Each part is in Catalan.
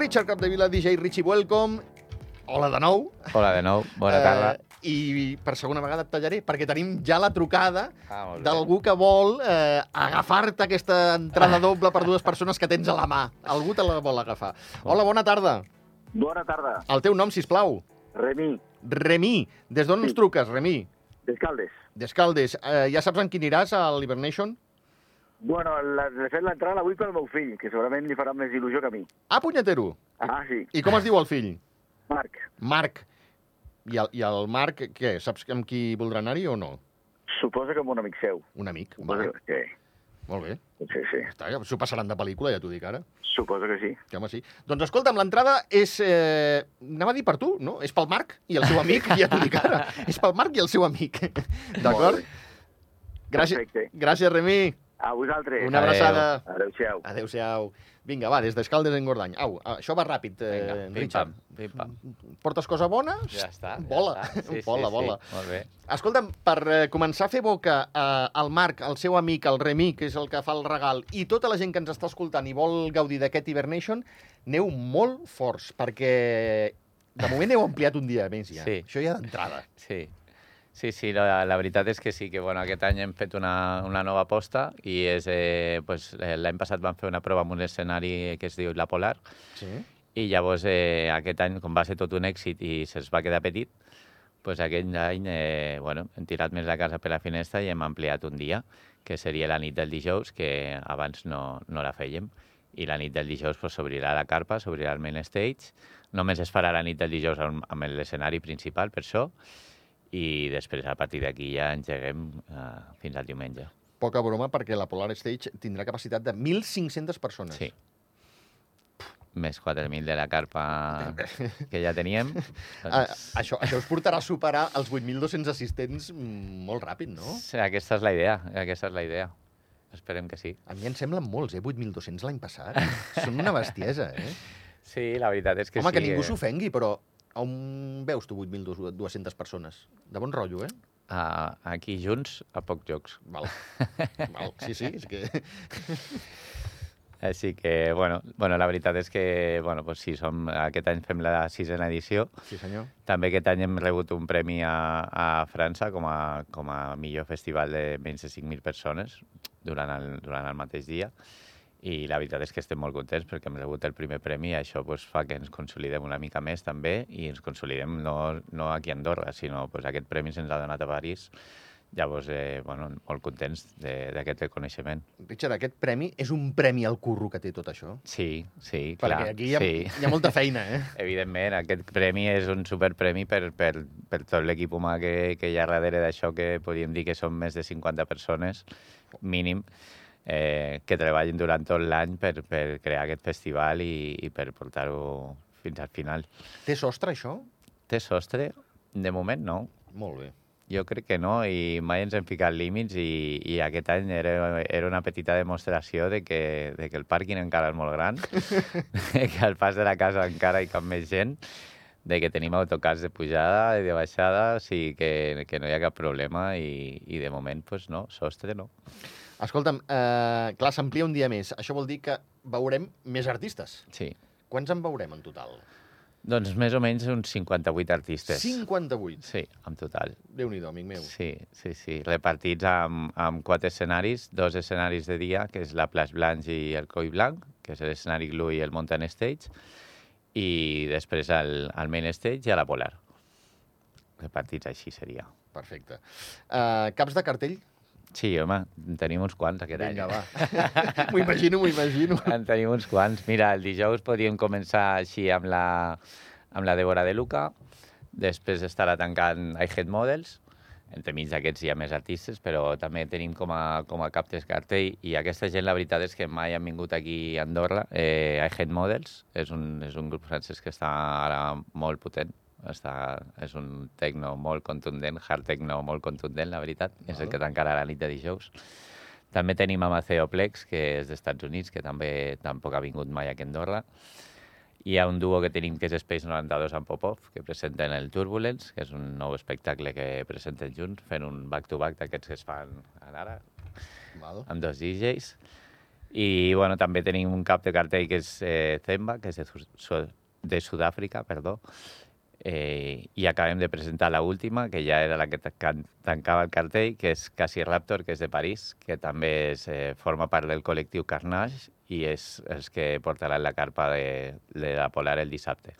Richard Capdevila, DJ Richie Welcome. Hola de nou. Hola de nou, bona tarda. Eh, I per segona vegada et tallaré, perquè tenim ja la trucada Ah, d'algú que vol eh, agafar-te aquesta entrada doble per dues persones que tens a la mà. Algú te la vol agafar. Hola, bona tarda. Bona tarda. El teu nom, si plau. Remi, Remi. Des d'on ens Sí. truques, Remi? d'Escaldes. D'Escaldes. Eh, ja saps en quin aniràs a l'Hibernation? Bueno, la, he fet l'entrada avui pel meu fill, que segurament li farà més il·lusió que a mi. Ah, punyetero. Ah, sí. I com es diu el fill? Marc, Marc. I el, i el Marc, què? Saps amb qui voldrà anar-hi o no? suposo que amb un amic seu. Un amic. Suposo Va, que... molt bé. Sí, sí. Està, S'ho passaran de pel·lícula, ja t'ho dic ara. Suposo que sí. Que home, sí. Doncs escolta'm, l'entrada és... Eh, anava a dir per tu, no? És pel Marc i el seu amic, ja t'ho dic ara. És pel Marc i el seu amic. D'acord? Gràcies, Perfecte. gràcies, Remi. A vosaltres. Una abraçada. Adéu-siau. Adéu-siau. Vinga, va, des d'Escaldes en Gordany. Au, això va ràpid, eh, Vinga, Richard. pim-pam, pim-pam. Portes cosa bona? Ja està. ja Vola, està. Sí, vola, sí, vola. Sí, molt bé. Escolta'm, per eh, començar a fer boca eh, al Marc, el seu amic, el Remi, que és el que fa el regal, i tota la gent que ens està escoltant i vol gaudir d'aquest Hibernation, aneu molt forts, perquè de moment heu ampliat un dia més ja. Sí. Això ja d'entrada. Sí, sí, sí la, la veritat és que sí, que bueno, aquest any hem fet una, una nova aposta i és, eh, pues, eh, l'any passat vam fer una prova en un escenari que es diu La Polar Sí. i llavors eh, aquest any, com va ser tot un èxit i se'ls va quedar petit, pues aquell any eh, bueno, hem tirat més la casa per la finestra i hem ampliat un dia, que seria la nit del dijous, que abans no, no la fèiem. I la nit del dijous pues, s'obrirà la carpa, s'obrirà el main stage. Només es farà la nit del dijous amb, amb l'escenari principal, per això, i després a partir d'aquí ja engeguem eh, fins al diumenge. Poca broma, perquè la Polar Stage tindrà capacitat de 1.500 persones. Sí. Més 4.000 de la carpa que ja teníem. Ah, Doncs, això, això us portarà a superar els 8.200 assistents mm, molt ràpid, no? Sí, aquesta és la idea, aquesta és la idea. Esperem que sí. A mi em semblen molts, eh? 8.200 l'any passat. Són una bestiesa, eh? Sí, la veritat és que Home, sí. que ningú eh, s'ofengui, però on veus tu 8.200 persones? De bon rotllo, eh? a- aquí junts, a pocs jocs. Val. Val. Sí, sí, és que... Així que, bueno, bueno la veritat és que, bueno, pues sí, som, aquest any fem la sisena edició. Sí, senyor. També aquest any hem rebut un premi a, a França com a, com a millor festival de menys de 5.000 persones durant el, durant el mateix dia. I la veritat és que estem molt contents perquè hem rebut el primer premi i això pues, fa que ens consolidem una mica més també i ens consolidem no, no aquí a Andorra, sinó pues, aquest premi se'ns ha donat a París. Llavors, eh, bueno, molt contents de- d'aquest reconeixement. Richard, aquest premi és un premi al curro que té tot això? Sí, sí, Perquè clar. aquí hi ha, sí. hi ha molta feina, eh? Evidentment, aquest premi és un superpremi per, per, per tot l'equip humà que, que hi ha darrere d'això, que podríem dir que són més de 50 persones, mínim, eh, que treballen durant tot l'any per, per crear aquest festival i, i per portar-ho fins al final. Té sostre, això? Té sostre? De moment no. Molt bé. Jo crec que no, i mai ens hem ficat límits i, i aquest any era, era una petita demostració de que, de que el pàrquing encara és molt gran, que al pas de la casa encara hi cap més gent, de que tenim autocars de pujada i de baixada, o sigui que, que no hi ha cap problema i, i de moment, pues no, sostre no. Escolta'm, eh, clar, s'amplia un dia més. Això vol dir que veurem més artistes. Sí. Quants en veurem en total? Doncs més o menys uns 58 artistes. 58. Sí, en total. Déu-n'hi-do, amic meu. Sí, sí, sí. Repartits amb, amb quatre escenaris, dos escenaris de dia, que és la Place Blanche i el Coi Blanc, que és l'escenari Glue i el Mountain Stage, i després el, el Main Stage i a la Polar. Repartits així seria. Perfecte. Uh, caps de cartell? Sí, home, en tenim uns quants aquest Vinga, any. va. m'ho imagino, m'ho imagino. En tenim uns quants. Mira, el dijous podríem començar així amb la, amb la Débora de Luca, després estarà tancant I Head Models, entremig d'aquests hi ha més artistes, però també tenim com a, com a cap de cartell i aquesta gent la veritat és que mai han vingut aquí a Andorra. Eh, I Head Models és un, és un grup francès que està ara molt potent, està, és un tecno molt contundent, hard techno molt contundent, la veritat, és el que tancarà la nit de dijous. També tenim a Maceo Plex, que és d'Estats Units, que també tampoc ha vingut mai aquí a Andorra. Hi ha un duo que tenim que és Space 92 amb Popov, que presenten el Turbulence, que és un nou espectacle que presenten junts, fent un back-to-back d'aquests que es fan ara, Val. amb dos DJs. I bueno, també tenim un cap de cartell que és eh, Zemba, que és de, Su- de Sud-àfrica, perdó, eh, i acabem de presentar la última, que ja era la que tan- tancava el cartell, que és Cassie Raptor, que és de París, que també és, eh, forma part del col·lectiu Carnage i és els que portaran la carpa de, de la Polar el dissabte.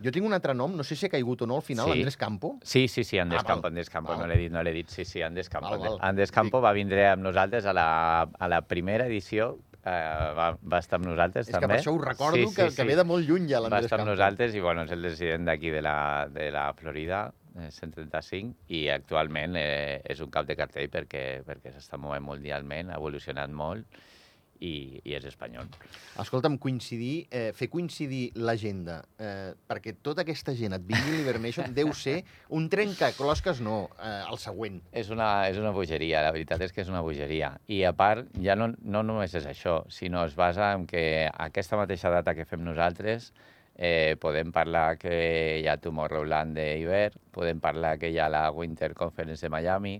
Jo tinc un altre nom, no sé si ha caigut o no al final, Sí. Andrés Campo. Sí, sí, sí, Andes Ah, Campo, val. Andes Campo, Val. no l'he dit, no l'he dit, sí, sí, Andes Campo. Val, val. Andes Campo va vindre amb nosaltres a la, a la primera edició, eh, va, va estar amb nosaltres És que també. per això ho recordo, que, que ve de molt lluny ja Va l'Andrés estar amb nosaltres i bueno, és el president d'aquí de, la, de la Florida, eh, 135, i actualment eh, és un cap de cartell perquè, perquè s'està movent mundialment, ha evolucionat molt i, i és espanyol. Escolta'm, coincidir, eh, fer coincidir l'agenda eh, perquè tota aquesta gent et vingui l'Hibernation deu ser un trencaclosques, no, eh, el següent. És una, és una bogeria, la veritat és que és una bogeria. I a part, ja no, no només és això, sinó es basa en que aquesta mateixa data que fem nosaltres eh, podem parlar que hi ha Tomorrowland d'hivern, podem parlar que hi ha la Winter Conference de Miami,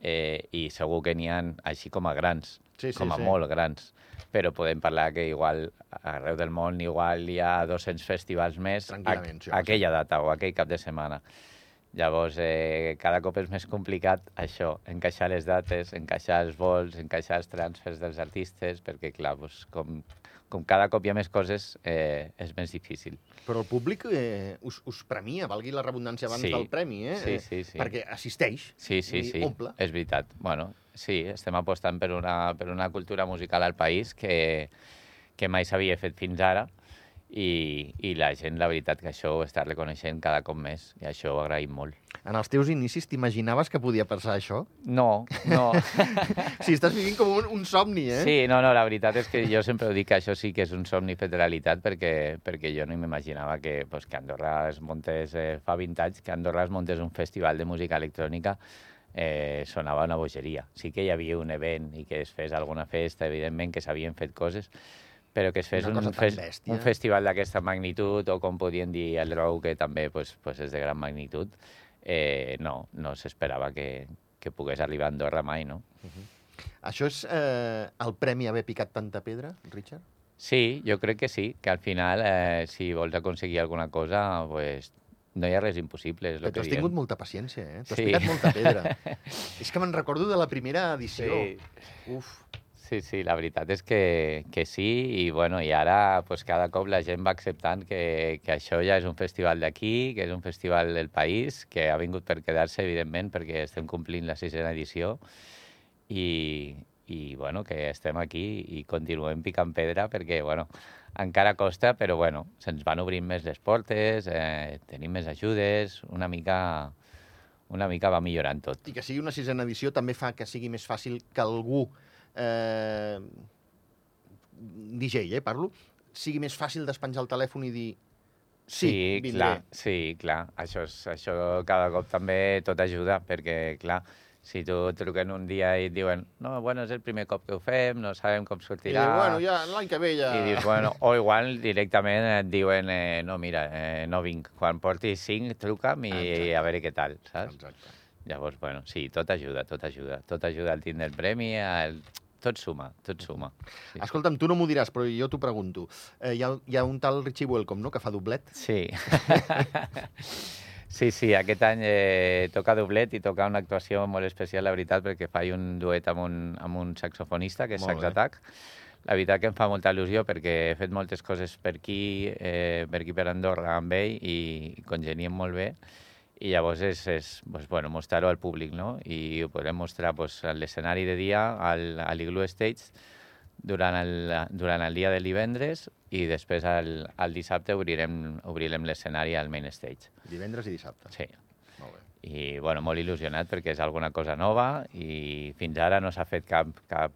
eh, i segur que n'hi ha així com a grans, Sí, sí, com a sí. molt grans. Però podem parlar que igual arreu del món igual hi ha 200 festivals més home, sí. aquella data o aquell cap de setmana. Llavors, eh, cada cop és més complicat això, encaixar les dates, encaixar els vols, encaixar els transfers dels artistes, perquè, clar, doncs, com, com cada cop hi ha més coses, eh, és més difícil. Però el públic eh, us, us premia, valgui la redundància abans Sí. del premi, eh? Sí, sí, sí. Perquè assisteix Sí, sí, i sí, omple. és veritat. Bueno, sí, estem apostant per una, per una cultura musical al país que, que mai s'havia fet fins ara i, i la gent, la veritat, que això ho està reconeixent cada cop més i això ho agraïm molt. En els teus inicis t'imaginaves que podia passar això? No, no. Sí, estàs vivint com un, un somni, eh? Sí, no, no, la veritat és que jo sempre ho dic que això sí que és un somni fet realitat perquè, perquè jo no m'imaginava que, pues, que Andorra es montés, eh, fa 20 anys, que Andorra es montés un festival de música electrònica eh, sonava una bogeria. Sí que hi havia un event i que es fes alguna festa, evidentment que s'havien fet coses, però que es fes un, fes, bèstia. un festival d'aquesta magnitud, o com podien dir el Row, que també pues, pues és de gran magnitud, eh, no, no s'esperava que, que pogués arribar a Andorra mai, no? Això és eh, el premi haver picat tanta pedra, Richard? Sí, jo crec que sí, que al final, eh, si vols aconseguir alguna cosa, pues, no hi ha res impossible, és Però tu que has diem. tingut molta paciència, eh? Tu has Sí. picat molta pedra. és que me'n recordo de la primera edició. Sí. Uf. Sí, sí, la veritat és que, que sí, i, bueno, i ara pues, cada cop la gent va acceptant que, que això ja és un festival d'aquí, que és un festival del país, que ha vingut per quedar-se, evidentment, perquè estem complint la sisena edició, i, i bueno, que estem aquí i continuem picant pedra perquè, bueno, encara costa, però bueno, se'ns van obrint més les portes, eh, tenim més ajudes, una mica, una mica va millorant tot. I que sigui una sisena edició també fa que sigui més fàcil que algú, eh, DJ, eh, parlo, sigui més fàcil despenjar el telèfon i dir sí, sí vindré. clar, sí, clar. Això, és, això cada cop també tot ajuda, perquè, clar, si tu truquen un dia i et diuen no, bueno, és el primer cop que ho fem, no sabem com I sortirà... diu, bueno, ja l'any que ve ja... I dius, bueno, o igual directament et diuen, eh, no, mira, eh, no vinc. Quan portis cinc, truca'm i Exacte. a veure què tal, saps? Exacte. Llavors, bueno, sí, tot ajuda, tot ajuda. Tot ajuda al tindre el premi, el... tot suma, tot suma. Sí. Escolta'm, tu no m'ho diràs, però jo t'ho pregunto. Eh, hi, ha, hi ha un tal Richie Welcome, no?, que fa doblet. Sí. sí, sí, aquest any eh, toca doblet i toca una actuació molt especial, la veritat, perquè faig un duet amb un, amb un saxofonista, que és Sax. Attack. La veritat que em fa molta il·lusió perquè he fet moltes coses per aquí, eh, per aquí per Andorra amb ell i congeniem molt bé. I llavors és, és pues, bueno, mostrar-ho al públic, no? I ho podrem mostrar pues, a l'escenari de dia, al, a l'Igloo Stage, durant el, durant el dia de divendres i després al, al dissabte obrirem, obrirem l'escenari al main stage. Divendres i dissabte. Sí. Molt bé. I bueno, molt il·lusionat perquè és alguna cosa nova i fins ara no s'ha fet cap, cap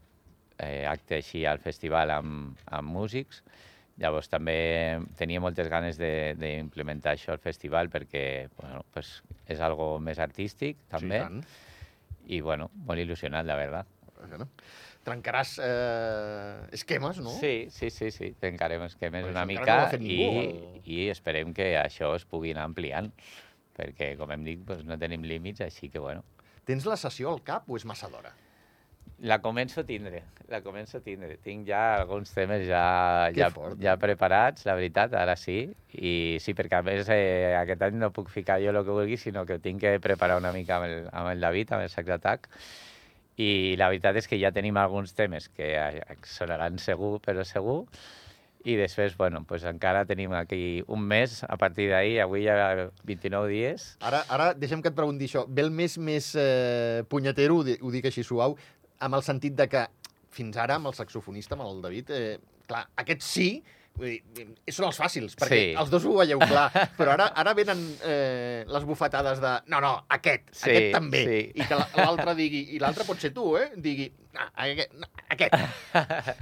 eh, acte així al festival amb, amb músics. Llavors també tenia moltes ganes de- d'implementar això al festival perquè bueno, pues, és algo més artístic també Sí, tant. i bueno, molt il·lusionat, la veritat. Bueno, trencaràs eh, esquemes, no? Sí, sí, sí, sí, trencarem esquemes Però una mica no fet i, ningú, el- i esperem que això es pugui anar ampliant, perquè, com hem dit, doncs, no tenim límits, així que, bueno, Tens la sessió al cap o és massa d'hora? La començo a tindre, la començo a tindre. Tinc ja alguns temes ja, Que ja, fort. ja preparats, la veritat, ara sí. I sí, perquè a més eh, aquest any no puc ficar jo el que vulgui, sinó que tinc que preparar una mica amb el, amb el David, amb el Sac d'Atac. I la veritat és que ja tenim alguns temes que sonaran segur, però segur. I després, bueno, pues encara tenim aquí un mes, a partir d'ahir, avui ja 29 dies. Ara, ara deixem que et pregunti això. Ve el més més eh, di- ho dic així suau, amb el sentit de que fins ara amb el saxofonista, amb el David, eh, clar, aquests sí, vull dir, són els fàcils, perquè Sí. els dos ho veieu clar, però ara ara venen eh, les bufetades de no, no, aquest, Sí, aquest també, sí. i que la- l'altre digui, i l'altre pot ser tu, eh, digui, ah, aquest, no, aquest.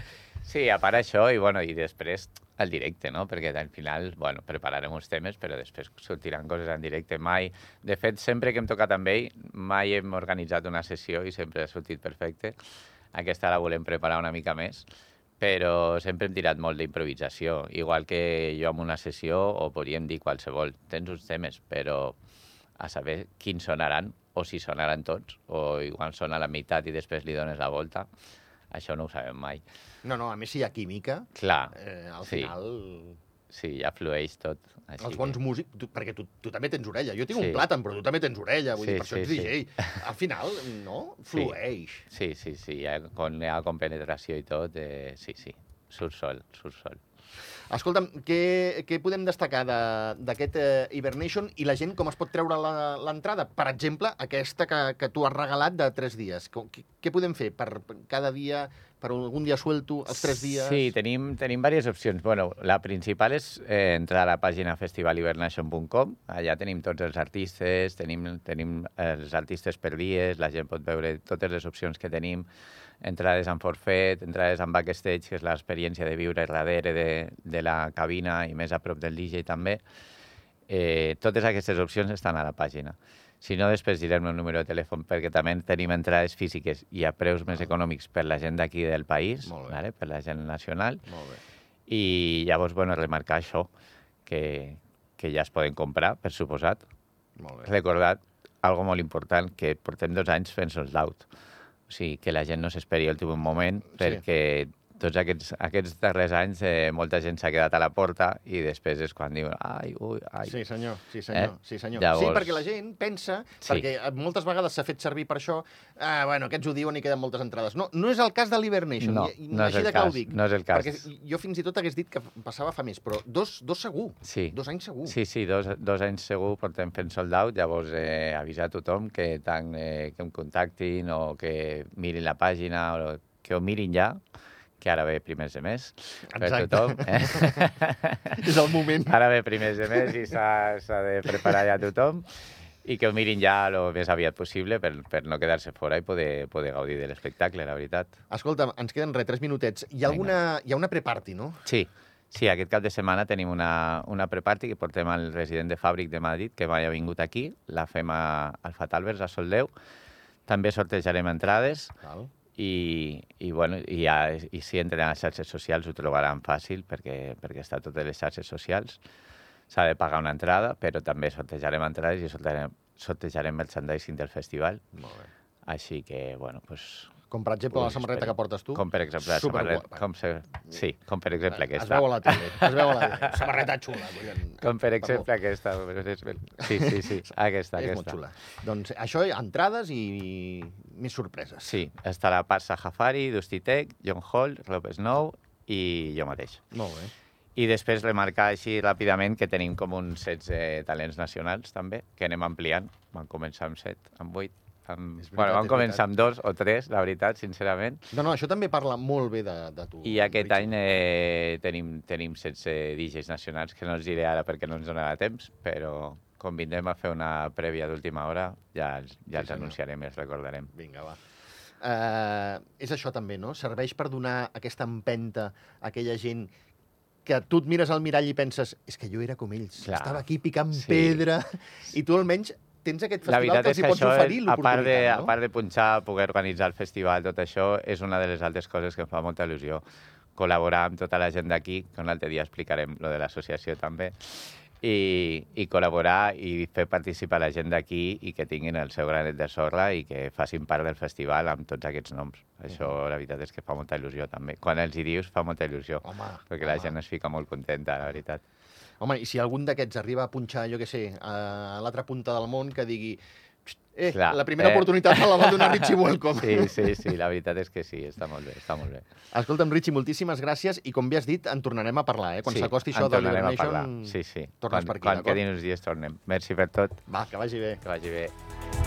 Sí, a part això, i, bueno, i després el directe, no? Perquè al final, bueno, prepararem uns temes, però després sortiran coses en directe. Mai, de fet, sempre que hem tocat amb ell, mai hem organitzat una sessió i sempre ha sortit perfecte. Aquesta la volem preparar una mica més, però sempre hem tirat molt d'improvisació. Igual que jo amb una sessió, o podríem dir qualsevol, tens uns temes, però a saber quins sonaran, o si sonaran tots, o igual sona la meitat i després li dones la volta. Això no ho sabem mai. No, no, a més si hi ha química, Clar, eh, al Sí. final... sí, ja flueix tot. Així Els bons que... músics, tu, perquè tu, tu també tens orella. Jo tinc Sí. un plàtan, però tu també tens orella, vull Sí, dir, per això sí, ets sí. DJ. Al final, no? Flueix. Sí, sí, sí, ja con, ja con penetració i tot, eh, sí, sí, surt sol, surt sol. Escolta'm, què, què podem destacar de- d'aquest eh, Hibernation i la gent com es pot treure l'entrada? Per exemple, aquesta que, que tu has regalat de tres dies. Com- Què, què podem fer per cada dia, per algun dia suelto, els tres dies? Sí, tenim, tenim diverses opcions. Bueno, la principal és eh, entrar a la pàgina festivalhibernation.com. Allà tenim tots els artistes, tenim, tenim els artistes per dies, la gent pot veure totes les opcions que tenim, entrades en forfet, entrades en backstage, que és l'experiència de viure darrere de, de la cabina i més a prop del DJ també. Eh, totes aquestes opcions estan a la pàgina. Si no, després direm el número de telèfon, perquè també tenim entrades físiques i a preus més econòmics per la gent d'aquí del país, vale? per la gent nacional, Molt bé. i llavors, bueno, remarcar això, que, que ja es poden comprar, per suposat. Molt bé. Recordar algo molt important, que portem dos anys fent sold out. O sigui, que la gent no s'esperi l'últim moment, Sí. perquè tots aquests, aquests darrers anys eh, molta gent s'ha quedat a la porta i després és quan diuen ai, ui, ai. Sí, senyor, sí, senyor, Eh? sí, senyor. Llavors- Sí, perquè la gent pensa, Sí. perquè eh, moltes vegades s'ha fet servir per això, ah, bueno, aquests ho diuen i queden moltes entrades. No, no és el cas de l'Hibernation, No, i- no és així el de cas, dic. no és el cas. Perquè jo fins i tot hagués dit que passava fa més, però dos, dos segur, Sí. dos anys segur. Sí, sí, dos, dos anys segur portem fent sold out, llavors eh, avisar a tothom que tant eh, que em contactin o que mirin la pàgina o que ho mirin ja, que ara ve primers de mes per Exacte. tothom. Eh? És el moment. ara ve primers de mes i s'ha de preparar ja tothom i que ho mirin ja el més aviat possible per, per no quedar-se fora i poder, poder gaudir de l'espectacle, la veritat. Escolta, ens queden res, tres minutets. Hi ha, Vinga. alguna, hi ha una pre-party, no? Sí, sí, aquest cap de setmana tenim una, una pre-party que portem al resident de Fàbric de Madrid, que mai ha vingut aquí, la fem a, al Fatalvers, a Soldeu. També sortejarem entrades Val. I, i, bueno, i, ja, i si entren a les xarxes socials ho trobaran fàcil perquè, perquè està a totes les xarxes socials. S'ha de pagar una entrada, però també sortejarem entrades i sortejarem, sortejarem merchandising del festival. Molt bé. Així que, bueno, pues, Com, per exemple, la Pues, samarreta que portes tu. com per exemple la samarreta, com se, sí, com per exemple Es aquesta. veu a la tele, es veu a la tele. Samarreta xula. Com per Perdó. exemple aquesta. Sí, sí, sí, aquesta, És molt aquesta. xula. Doncs això, entrades i més sorpreses. Sí, estarà Parsa Jafari, Dusty Tech, John Hall, Rob Snow i jo mateix. Molt bé. I després remarcar així ràpidament que tenim com uns 16 talents nacionals també, que anem ampliant. Vam començar amb 7, amb 8, amb... Veritat, bueno, vam començar amb dos o tres, la veritat, sincerament. No, no, això també parla molt bé de, de tu. I aquest any eh, tenim, tenim 16 DJs nacionals, que no els diré ara perquè no ens donarà temps, però com vindrem a fer una prèvia d'última hora, ja, els- ja els senyor. anunciarem i els recordarem. Vinga, va. Uh, és això també, no? Serveix per donar aquesta empenta a aquella gent que tu et mires al mirall i penses és que jo era com ells, Clar. estava aquí picant Sí. pedra, i tu almenys tens aquest La festival veritat que els hi pots oferir a part, de, l'oportunitat, a no? part de punxar, poder organitzar el festival, tot això, és una de les altres coses que em fa molta il·lusió. Col·laborar amb tota la gent d'aquí, que un altre dia explicarem lo de l'associació també, i, i col·laborar i fer participar la gent d'aquí i que tinguin el seu granet de sorra i que facin part del festival amb tots aquests noms. Això, la veritat, és que fa molta il·lusió, també. Quan els hi dius, fa molta il·lusió. Home, perquè la home. gent es fica molt contenta, la veritat. Home, i si algun d'aquests arriba a punxar, jo què sé, a l'altra punta del món, que digui "Xt, eh, Clar, la primera eh. oportunitat me la va donar Richie Welcome. Sí, sí, sí, la veritat és que sí, està molt bé, està molt bé. Escolta'm, Richie, moltíssimes gràcies i com bé has dit, en tornarem a parlar, eh? Quan sí, s'acosti en això de parlar. Sí, sí. tornes quan, per aquí, quan d'acord? quedin uns dies tornem. Merci per tot, Va, que vagi bé. que vagi bé.